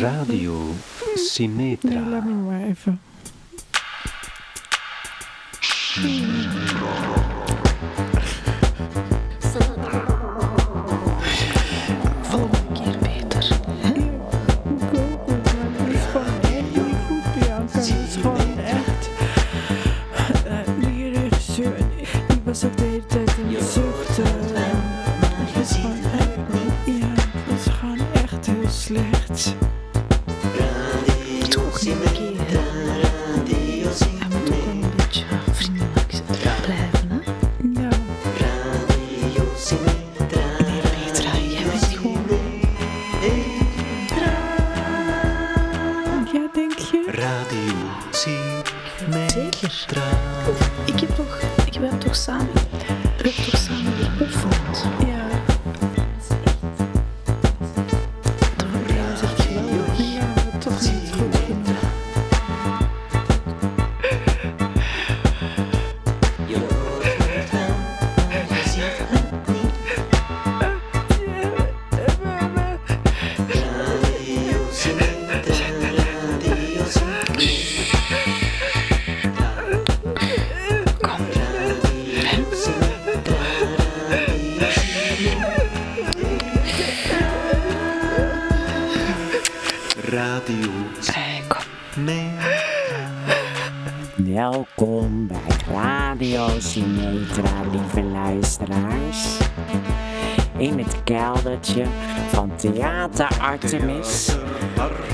Radio Symmetra. Nee, laat me maar Symmetra. Ik heb toch... Ik, hebben toch samen... We hebben toch samen geoefend?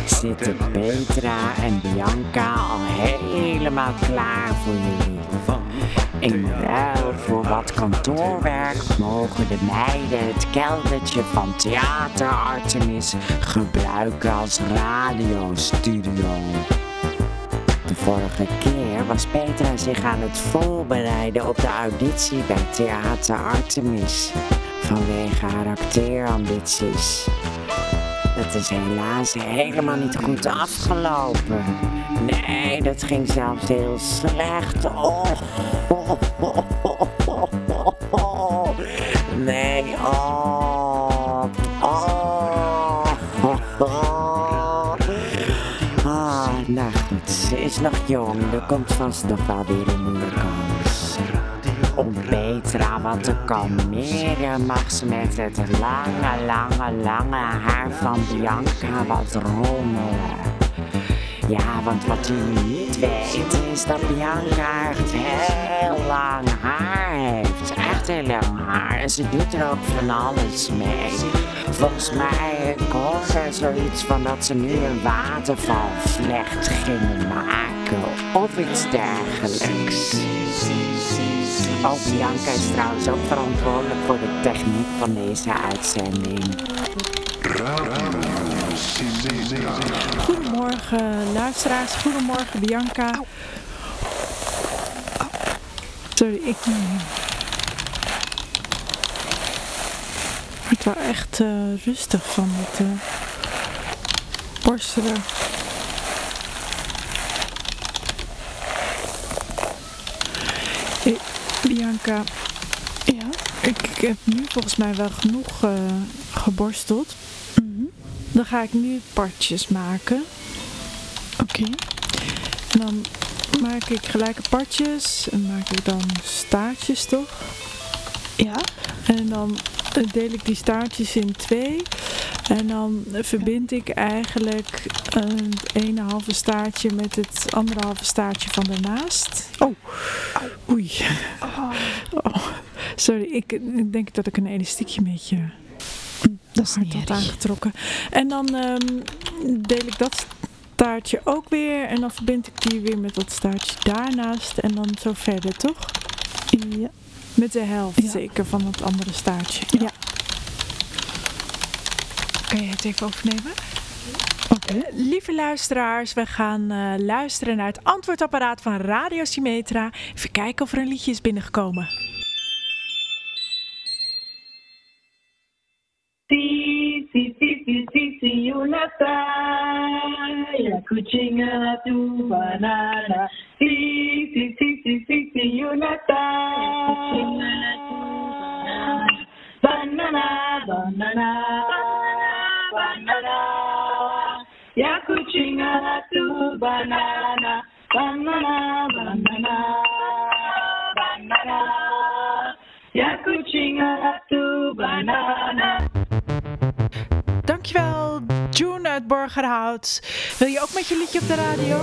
Zitten Petra en Bianca al helemaal klaar voor jullie. In ruil voor wat kantoorwerk mogen de meiden het keldertje van Theater Artemis gebruiken als radiostudio. De vorige keer was Petra zich aan het voorbereiden op de auditie bij Theater Artemis. Vanwege haar acteerambities. Dat is helaas helemaal niet goed afgelopen. Nee, dat ging zelfs heel slecht. Oh, oh, oh, oh, oh. Nee, oh. Oh. Ah, nou goed, ze is nog jong. Er komt vast nog wel weer een kans. Om Petra wat te kalmeren mag ze met het lange, lange, lange haar van Bianca wat rommelen. Ja, want wat u niet weet is dat Bianca echt heel lang haar heeft. Echt heel lang haar. En ze doet er ook van alles mee. Volgens mij ik hoorde zoiets van dat ze nu een watervalvlecht gingen maken. Of iets dergelijks. Ook Bianca is trouwens ook verantwoordelijk voor de techniek van deze uitzending. Goedemorgen luisteraars, goedemorgen Bianca. Sorry, ik word wel echt eh, rustig van het eh, borstelen. Eh, Ja? ik, ik heb nu volgens mij wel genoeg eh, geborsteld. Mhm. Dan ga ik nu partjes maken. Oké. En dan maak ik gelijke partjes en maak ik dan staartjes toch? Ja? En dan eh, deel ik die staartjes in twee. En dan eh, verbind ik eigenlijk eh, het ene halve staartje met het andere halve staartje van daarnaast. Oh, oei. Oh, sorry, ik, ik denk dat ik een elastiekje een beetje Dat hard had aangetrokken. En dan ehm, deel ik dat staartje ook weer. En dan verbind ik die weer met dat staartje daarnaast. En dan zo verder, toch? Ja. Met de helft Ja. zeker van het andere staartje. Ja. Kan je het even overnemen? Oké. Lieve luisteraars, we gaan eh, luisteren naar het antwoordapparaat van Radio Symmetra. Even kijken of er een liedje is binnengekomen. Saya kucing tu banana. Si, si, si, si, si, si, tu banana. banana, banana. Ya kuchinga tu banana, banana, banana, banana. Ya kuchinga tu banana. Dankjewel, June uit Borgerhout. Wil je ook met je liedje op de radio?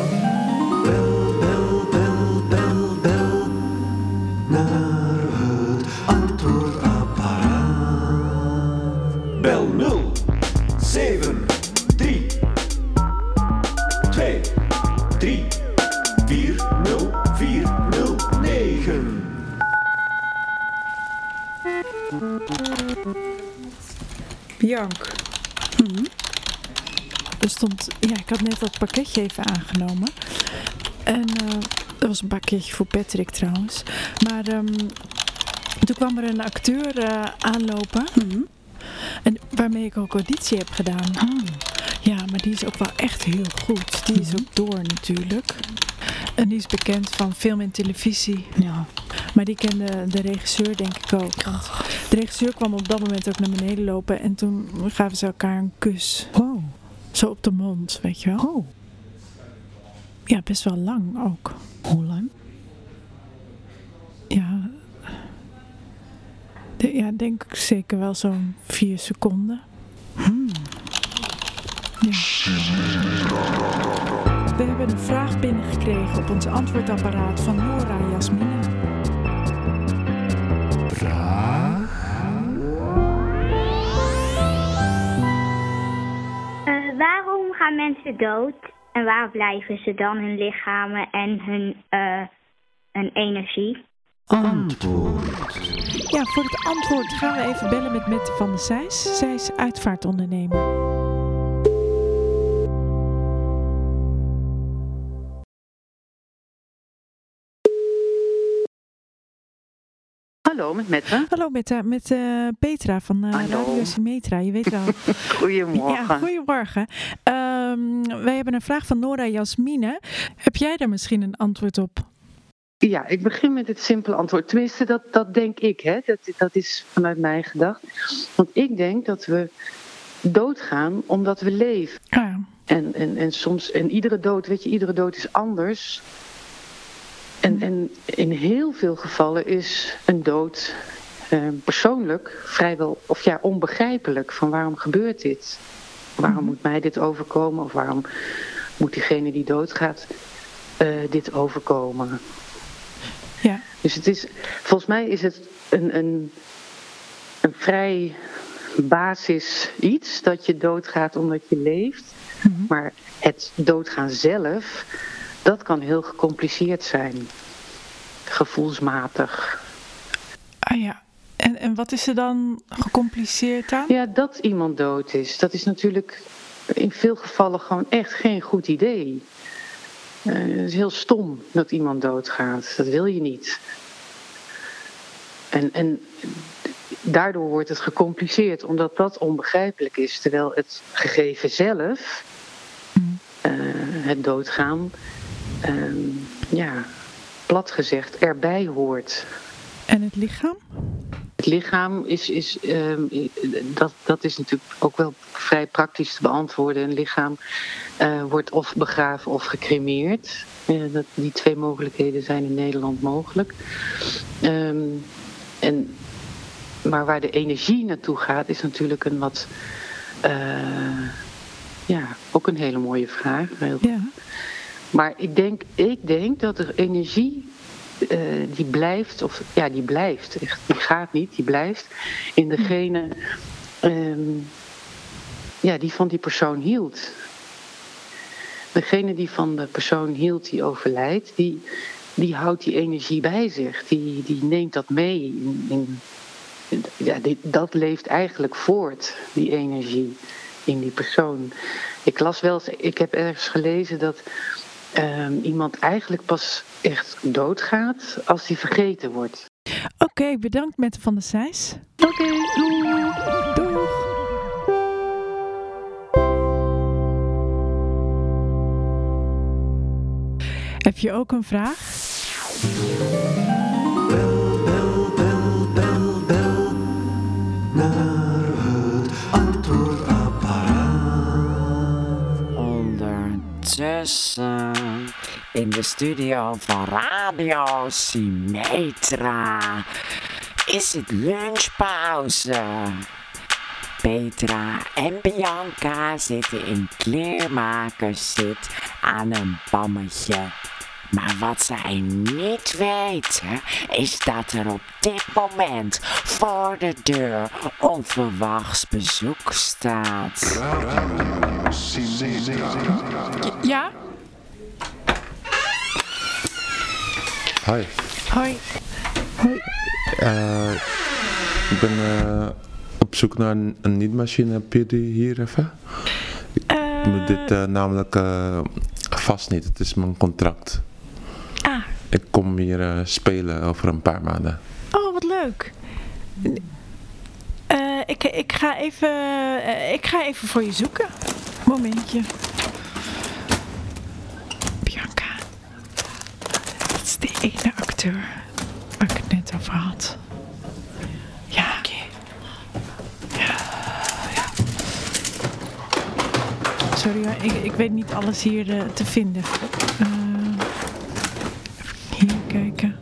Stond, ja, ik had net dat pakketje even aangenomen. En eh, dat was een pakketje voor Patrick trouwens. Maar ehm, toen kwam er een acteur eh, aanlopen. En waarmee ik ook auditie heb gedaan. Ja, maar die is ook wel echt heel goed. Die is ook door natuurlijk. En die is bekend van film en televisie. Ja. Maar die kende de regisseur denk ik ook. Want de regisseur kwam op dat moment ook naar beneden lopen. En toen gaven ze elkaar een kus. Oh. Zo op de mond, weet je wel. Oh. Ja, best wel lang ook. Hoe lang? Ja, de, ja denk ik zeker wel zo'n vier seconden. Ja. We hebben een vraag binnengekregen op ons antwoordapparaat van Nora Jasmine. Gaan mensen dood en waar blijven ze dan hun lichamen en hun, eh, hun energie? Antwoord. Ja, voor het antwoord gaan we even bellen met Mette van der Zijs. Zij is uitvaartondernemer. Hallo, met Mette. Hallo Mette, met eh, Petra van eh, Hallo. Radio Symmetra. Je weet wel. Goedemorgen. Ja, goedemorgen. Ehm, wij hebben een vraag van Nora Jasmine. Heb jij daar misschien een antwoord op? Ja, ik begin met het simpele antwoord. Tenminste, dat, dat denk ik. Hè. Dat, dat is vanuit mij gedacht. Want ik denk dat we doodgaan omdat we leven. Ja, En, en, en soms, en iedere dood, weet je, iedere dood is anders. En, en in heel veel gevallen is een dood eh, persoonlijk vrijwel, of ja, onbegrijpelijk. Van waarom gebeurt dit? Waarom moet mij dit overkomen? Of waarom moet diegene die doodgaat eh, dit overkomen? ja. Dus het is, volgens mij is het een, een, een vrij basis iets dat je doodgaat omdat je leeft. Maar het doodgaan zelf, dat kan heel gecompliceerd zijn. Gevoelsmatig. Ah ja. En, en wat is er dan gecompliceerd aan? Ja, dat iemand dood is, dat is natuurlijk in veel gevallen gewoon echt geen goed idee. Eh, het is heel stom dat iemand doodgaat. Dat wil je niet. En, en daardoor wordt het gecompliceerd, omdat dat onbegrijpelijk is. Terwijl het gegeven zelf, eh, het doodgaan, ehm, ja, plat gezegd, erbij hoort. En het lichaam? Het lichaam is, is ehm, dat, dat is natuurlijk ook wel vrij praktisch te beantwoorden. Een lichaam eh, wordt of begraven of gecremeerd. Eh, dat, die twee mogelijkheden zijn in Nederland mogelijk. Ehm, en, maar waar de energie naartoe gaat, is natuurlijk een wat. eh, ja, ook een hele mooie vraag. Heel Ja. maar ik denk, ik denk dat er energie eh, die blijft, of ja, die blijft, die gaat niet, die blijft in degene ehm, ja, die van die persoon hield. Degene die van de persoon hield die overlijdt, die, die houdt die energie bij zich. Die, die neemt dat mee. In, in, ja, dat leeft eigenlijk voort, die energie in die persoon. Ik las wel ik heb ergens gelezen dat ehm, iemand eigenlijk pas echt doodgaat als hij vergeten wordt. Oké, bedankt Mette van der Zijs. Oké, doei! Doeg! Heb je ook een vraag? In de studio van Radio Symmetra is het lunchpauze. Petra en Bianca zitten in kleermakerszit aan een bammetje. Maar wat zij niet weten, is dat er op dit moment voor de deur onverwachts bezoek staat. Ja? Hi. Hoi. Eh, ik ben eh, op zoek naar een, een niet-machine. Heb je die hier even? Ik moet dit eh, namelijk eh, vast niet. Het is mijn contract. Ik kom hier eh, spelen over een paar maanden. oh, wat leuk. Eh, ik, ik, ga even, eh, ik ga even voor je zoeken. Momentje. Bianca. Dat is de ene acteur waar ik het net over had. Ja. Ja, ja. Sorry ik, ik weet niet alles hier te vinden. Eh, even hier kijken.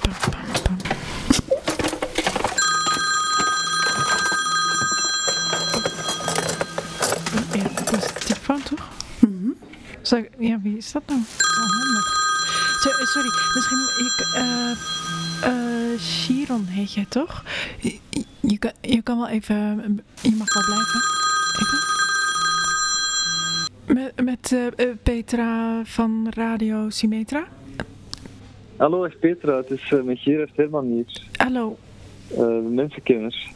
Pam, pam, pam. Ja, dat is de telefoon toch? Zal ik- ja, wie is dat nou? Handig. Eh, sorry, misschien ik, eh eh Chiron heet jij toch? Je, kan, je kan wel even, je mag wel blijven. Even. Met, met Petra van Radio Symmetra. Hallo, echt Petra. Het is met Gerard Herman hier. Hallo, Uh, mensenkenners.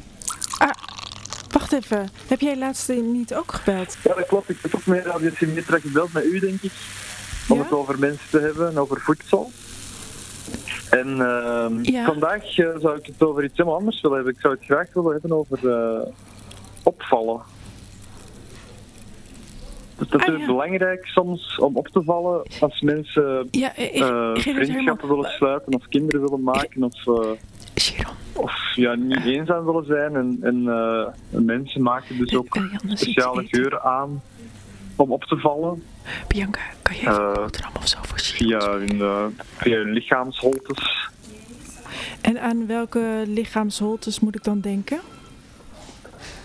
wacht even. Heb jij laatst niet ook gebeld? Ja, dat klopt. Ik heb ook met Radio Symmetra gebeld met u, denk ik. Om Ja? het over mensen te hebben, en over voedsel. En ehm, Ja. vandaag eh, zou ik het over iets helemaal anders willen hebben. Ik zou het graag willen hebben over eh, opvallen. Dus dat Ah, is ja. belangrijk soms om op te vallen als mensen Ja, eh, Gerard Herman. vriendschappen willen sluiten of kinderen willen maken of, of ja, niet eenzaam willen zijn. En, en mensen maken dus ook speciale geuren aan om op te vallen Bianca, kan je even Eh, een boterham of zo voor Chiron? via hun, eh, via hun lichaamsholtes. En aan welke lichaamsholtes moet ik dan denken?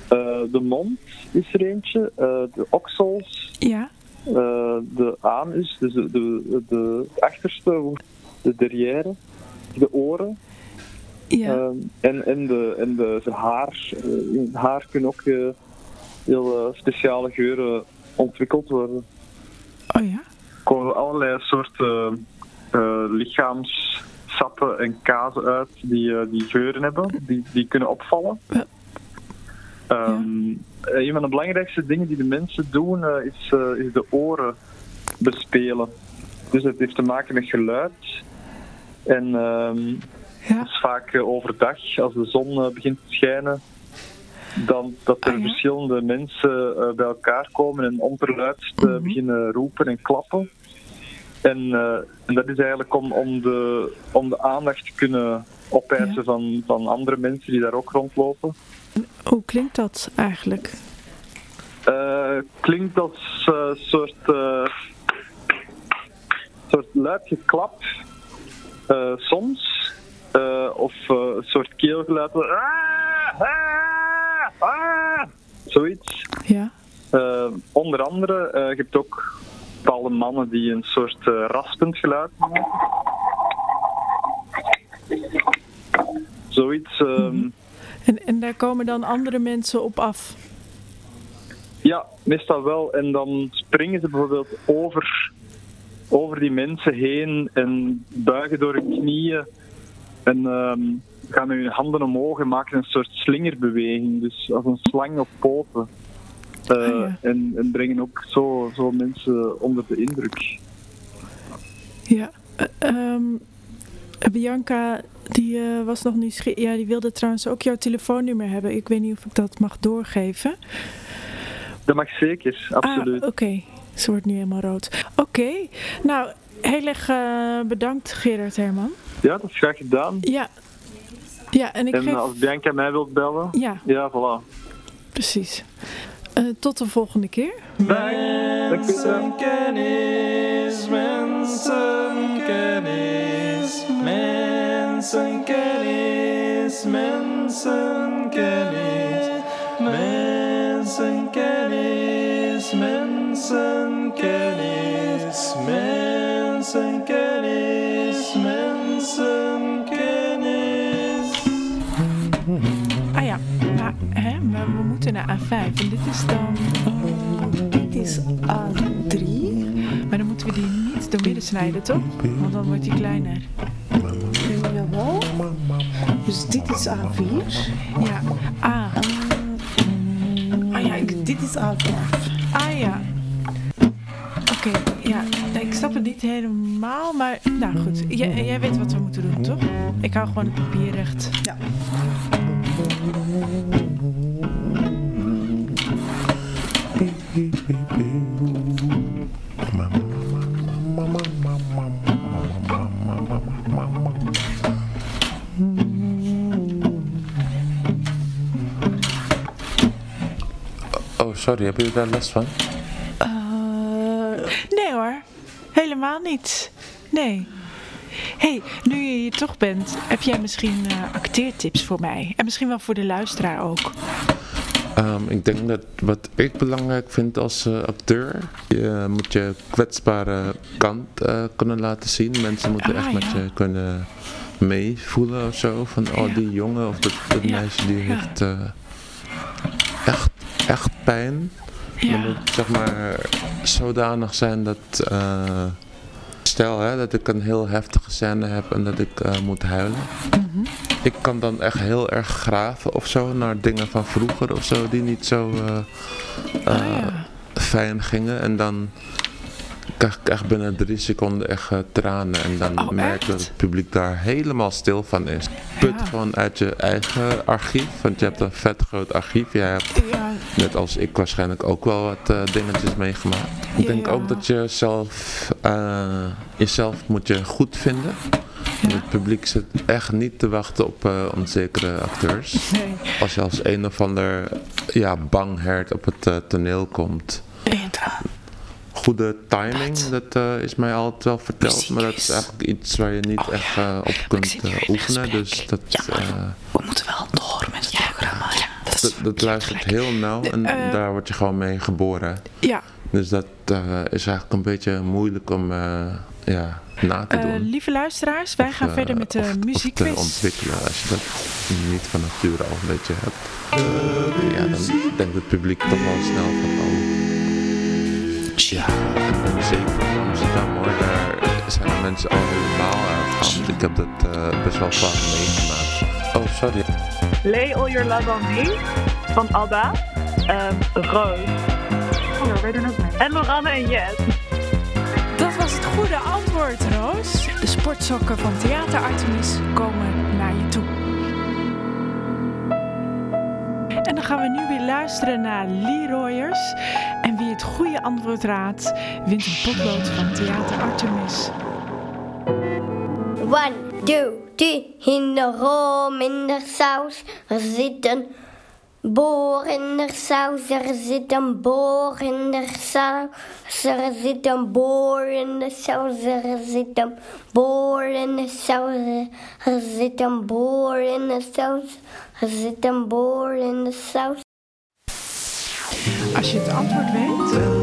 Eh, de mond is er eentje, eh, de oksels, Ja, eh, de anus, dus de, de, de achterste, de derrière, de oren. ja. Ehm, en, en, de, en de, de haar. eh, in het haar kunnen ook eh, heel speciale geuren ontwikkeld worden. oh ja? Er komen allerlei soorten eh, lichaamssappen en kazen uit die, eh, die geuren hebben, die, die kunnen opvallen. Ja. Ehm, eh, Een van de belangrijkste dingen die de mensen doen eh, is, eh, is de oren bespelen. Dus het heeft te maken met geluid. En ehm, Ja. dat is vaak eh, overdag, als de zon eh, begint te schijnen, dan dat er Ah, ja. verschillende mensen eh, bij elkaar komen en onverluidst eh, Mhm. beginnen roepen en klappen. En, eh, en dat is eigenlijk om, om, de, om de aandacht te kunnen opeisen Ja. van, van andere mensen die daar ook rondlopen. Hoe klinkt dat eigenlijk? Klinkt als een soort, soort luid geklap, soms. Of een soort keelgeluid. Ah, ah, ah, zoiets. Ja. Eh, onder andere, eh, je hebt ook bepaalde mannen die een soort eh, raspend geluid maken. Zoiets. ehm, En, en daar komen dan andere mensen op af? Ja, meestal wel. En dan springen ze bijvoorbeeld over, over die mensen heen en buigen door hun knieën. En ehm, gaan hun handen omhoog en maken een soort slingerbeweging. Dus als een slang op poten. Eh, Ah, ja. en, en brengen ook zo, zo mensen onder de indruk. Ja. Eh, ehm, Bianca, die eh, was nog nieuwsgierig. Ja, die wilde trouwens ook jouw telefoonnummer hebben. Ik weet niet of ik dat mag doorgeven. Dat mag zeker, absoluut. Ah, oké. Ze wordt nu helemaal rood. Oké. Nou, heel erg bedankt Gerard Herman. Ja, dat is graag gedaan. Ja. Ja, en ik En geef... als Bianca mij wilt bellen, Ja, ja, voilà. precies. Eh, tot de volgende keer. Mensenkennis, mensenkennis, mensenkennis, mensenkennis, mensenkennis, mensenkennis, mensenkennis, maar we moeten naar A5. En dit is dan... Dit is A3. Maar dan moeten we die niet door midden snijden, toch? Want dan wordt die kleiner. Jawel. Dus dit is A4. Ja, A. Ah ja, ik- dit is A5. Ah ja. Oké, ja. Nee, ik snap het niet helemaal, maar nou goed. Jij, jij weet wat we moeten doen, toch? Ik hou gewoon het papier recht. Ja. Oh, sorry, hebben jullie daar last van? Eh, nee hoor, helemaal niet. Nee. hey, nu je hier toch bent, heb jij misschien eh, acteertips voor mij? En misschien wel voor de luisteraar ook. Ehm, ik denk dat wat ik belangrijk vind als eh, acteur, je moet je kwetsbare kant eh, kunnen laten zien. Mensen moeten Ah, echt met ja. je kunnen meevoelen of zo. Van, oh Ja. die jongen of dat, dat Ja, meisje die heeft eh, echt, echt pijn. Dan moet zeg maar zodanig zijn dat, stel hè, dat ik een heel heftige scène heb en dat ik moet huilen. Mhm. Ik kan dan echt heel erg graven of zo naar dingen van vroeger of zo die niet zo eh, eh, Ah, ja. fijn gingen. En dan krijg ik echt binnen drie seconden echt eh, tranen. En dan Oh, merk ik echt? dat het publiek daar helemaal stil van is. Put Ja. gewoon uit je eigen archief, want je hebt een vet groot archief. Jij hebt Ja, net als ik waarschijnlijk ook wel wat eh, dingetjes meegemaakt. Ik denk ook dat je zelf, eh, jezelf moet je goed vinden. Ja. Het publiek zit echt niet te wachten op eh, onzekere acteurs. nee. Als je als een of ander ja, banghert op het eh, toneel komt. Goede timing, dat eh, is mij altijd wel verteld. Muziek Maar dat is eigenlijk iets waar je niet Oh, echt ja. op kunt oefenen. Dus dat, Ja, we moeten wel door met het programma. Dat, dat, luistert heel nauw en daar word je gewoon mee geboren. Ja, Dus dat is eigenlijk een beetje moeilijk om ja, na te eh, doen. lieve luisteraars, wij Of, gaan eh, verder met de Of te muziekquiz. ontwikkelen. Als je dat niet van nature al een beetje hebt. Ja, dan denkt het publiek toch wel snel van, oh, ja, en zeker Amsterdam hoor, daar zijn de mensen al helemaal uitgehaald. Ik heb dat eh, best wel vaak meegemaakt. Oh, sorry. Lay All Your Love On Me van ABBA. Ehm Roos. Hallo, wij doen ook mee. En Loranne en Jet. Goede antwoord, Roos. De sportsokken van Theater Artemis komen naar je toe. En dan gaan we nu weer luisteren naar Leroyers. En wie het goede antwoord raadt, wint een potlood van Theater Artemis. One, two, three. In de room, in de saus. Zit een boor in de saus. Er zit een boor in de saus. Er zit een boor in de saus. Er zit een boor in de saus. Er zit een boor in de saus. Er zit een boor in de saus. Als je het antwoord weet,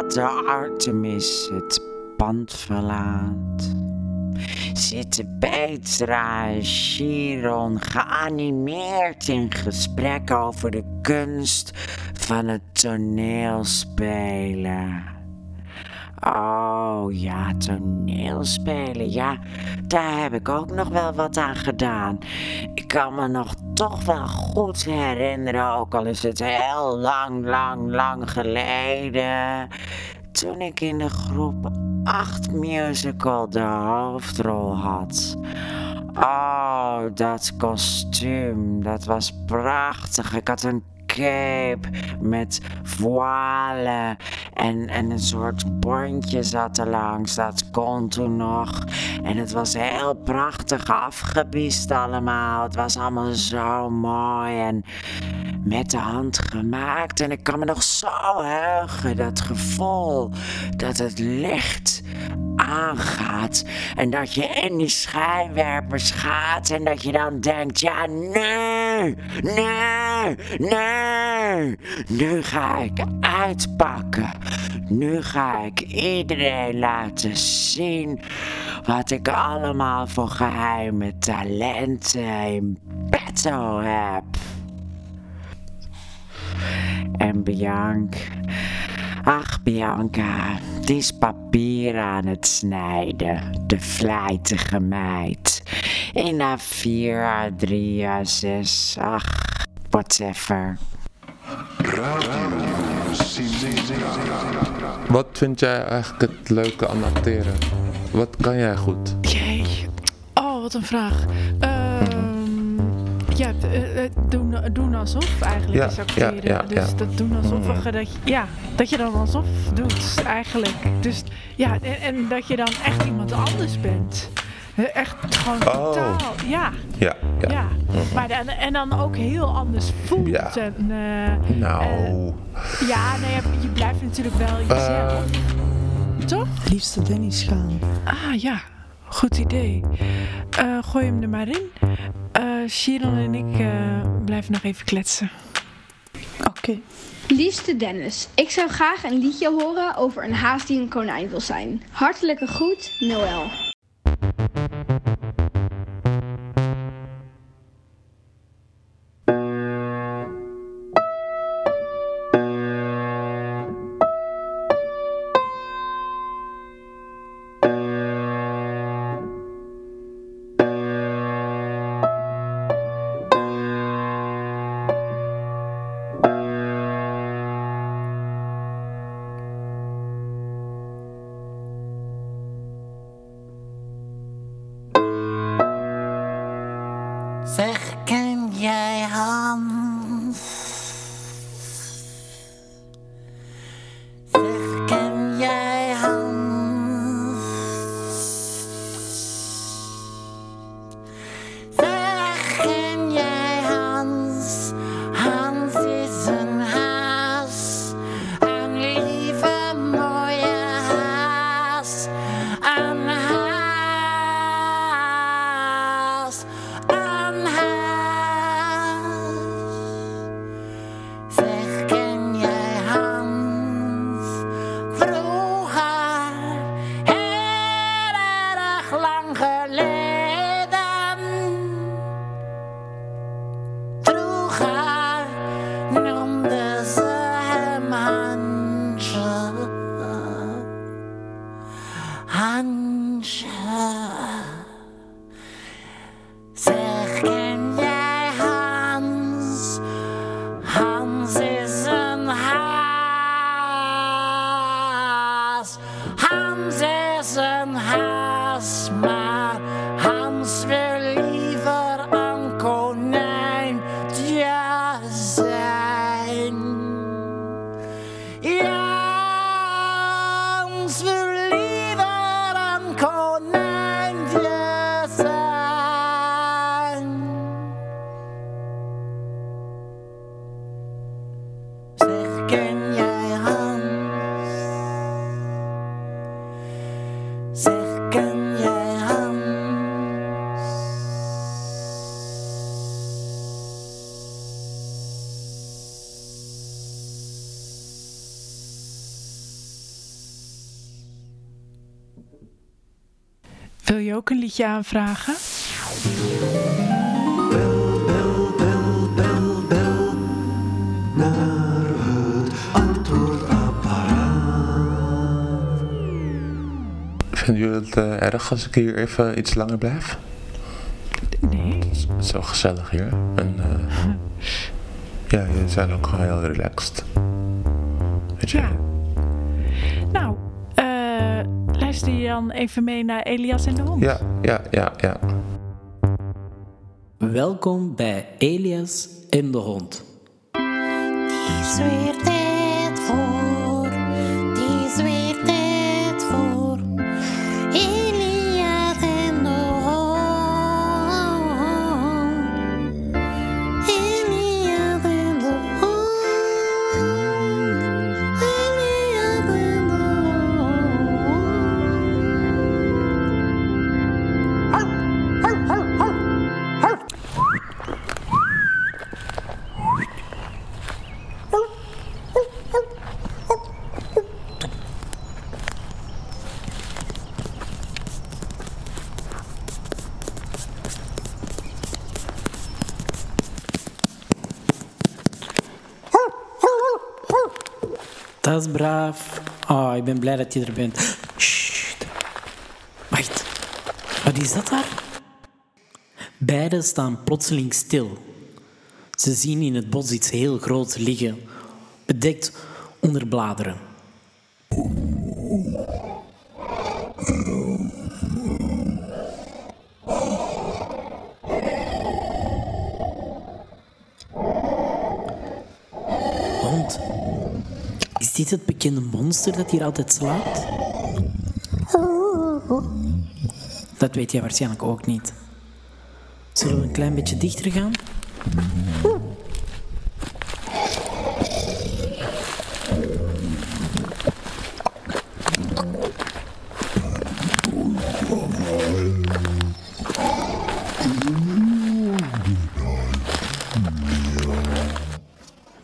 Theater Artemis het pand verlaat, zitten Petra en Chiron geanimeerd in gesprek over de kunst van het toneelspelen. Oh ja, toneelspelen. Ja, daar heb ik ook nog wel wat aan gedaan. Ik kan me nog toch wel goed herinneren, ook al is het heel lang, lang, lang geleden. Toen ik in de groep 8 musical de hoofdrol had. Oh, dat kostuum, dat was prachtig. Ik had een cape met voile en, en een soort bondje zat er langs. Dat kon toen nog. En het was heel prachtig afgebiest allemaal. Het was allemaal zo mooi en met de hand gemaakt. En ik kan me nog zo heugen, dat gevoel dat het licht aangaat. En dat je in die schijnwerpers gaat en dat je dan denkt, ja nee, nee, nee. Nu ga ik uitpakken. Nu ga ik iedereen laten zien wat ik allemaal voor geheime talenten in petto heb. En Bianca, ach Bianca, die is papier aan het snijden, de vlijtige meid. In A4, A3, A6, ach, whatever. Wat vind jij eigenlijk het leuke aan acteren? Wat kan jij goed? Jee. Oh, wat een vraag. Ehm, ja, eh, eh, doen, doen alsof eigenlijk Ja, is ja, acteren. ja, dus ja. dat doen alsof je dat, je- ja, dat je dan alsof doet eigenlijk. Dus ja, en, en dat je dan echt iemand anders bent. Eh, Echt gewoon Oh. totaal, ja. Ja, ja. Ja, maar dan, en dan ook heel anders voelt. Ja. En, eh, Nou, ja, nee, je blijft natuurlijk wel jezelf. Toch? Liefste Dennis gaan. Ah ja, goed idee. Eh, gooi hem er maar in. Sharon en ik eh, blijven nog even kletsen. Oké. Liefste Dennis, ik zou graag een liedje horen over een haas die een konijn wil zijn. Hartelijke groet, Noël. Zeg, ken jij Hans? Wil je ook een liedje aanvragen? naar het antwoordapparaat. vinden jullie het eh, erg als ik hier even iets langer blijf? Nee. Het is zo gezellig hier. En eh, ja, jullie zijn ook heel relaxed. Weet je? Ja. die je dan even mee naar Elias en de Hond. Ja, ja, ja, ja. Welkom bij Elias en de Hond. Die Is braaf. Oh, ik ben blij dat je er bent. Sst. Wacht. Wat is dat daar? Beiden staan plotseling stil. Ze zien in het bos iets heel groots liggen, bedekt onder bladeren. Hond, is dit het bekende monster dat hier altijd slaapt? Dat weet jij waarschijnlijk ook niet. Zullen we een klein beetje dichter gaan?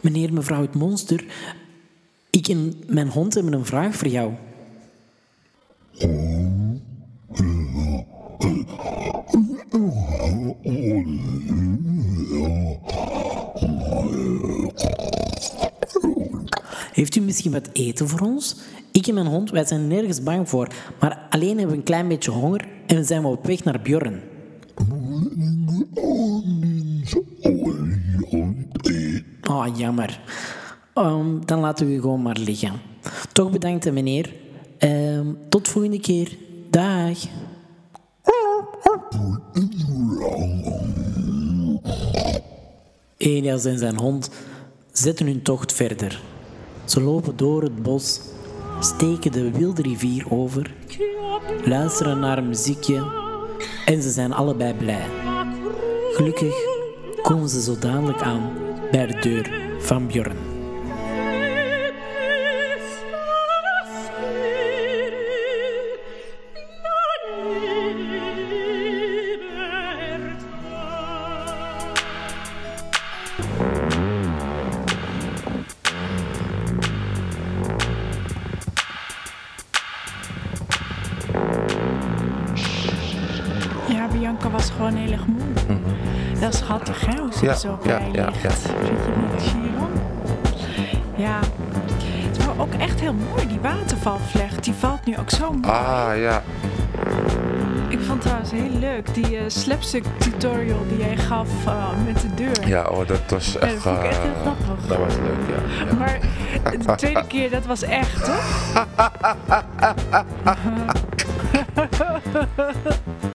Meneer, mevrouw het monster, ik en mijn hond hebben een vraag voor jou. Heeft u misschien wat eten voor ons? Ik en mijn hond, wij zijn nergens bang voor, maar alleen hebben we een klein beetje honger en we zijn op weg naar Bjorn. Oh, jammer. Ehm, dan laten we u gewoon maar liggen. Toch bedankt, meneer. Ehm, tot volgende keer. Dag. Elias en zijn hond zetten hun tocht verder. Ze lopen door het bos, steken de wilde rivier over, luisteren naar een muziekje en ze zijn allebei blij. Gelukkig komen ze zo dadelijk aan bij de deur van Bjorn. Ja, op ja, ja, ja. Ja. Het was ook echt heel mooi, die watervalvlecht. Die valt nu ook zo mooi. Ah, ja. Ik vond trouwens heel leuk, die eh slapstick tutorial die jij gaf eh, met de deur. Ja, oh, dat was Ja, echt... dat vond ik echt heel eh, grappig. Dat was leuk, ja. ja. Maar de tweede keer, dat was echt, toch?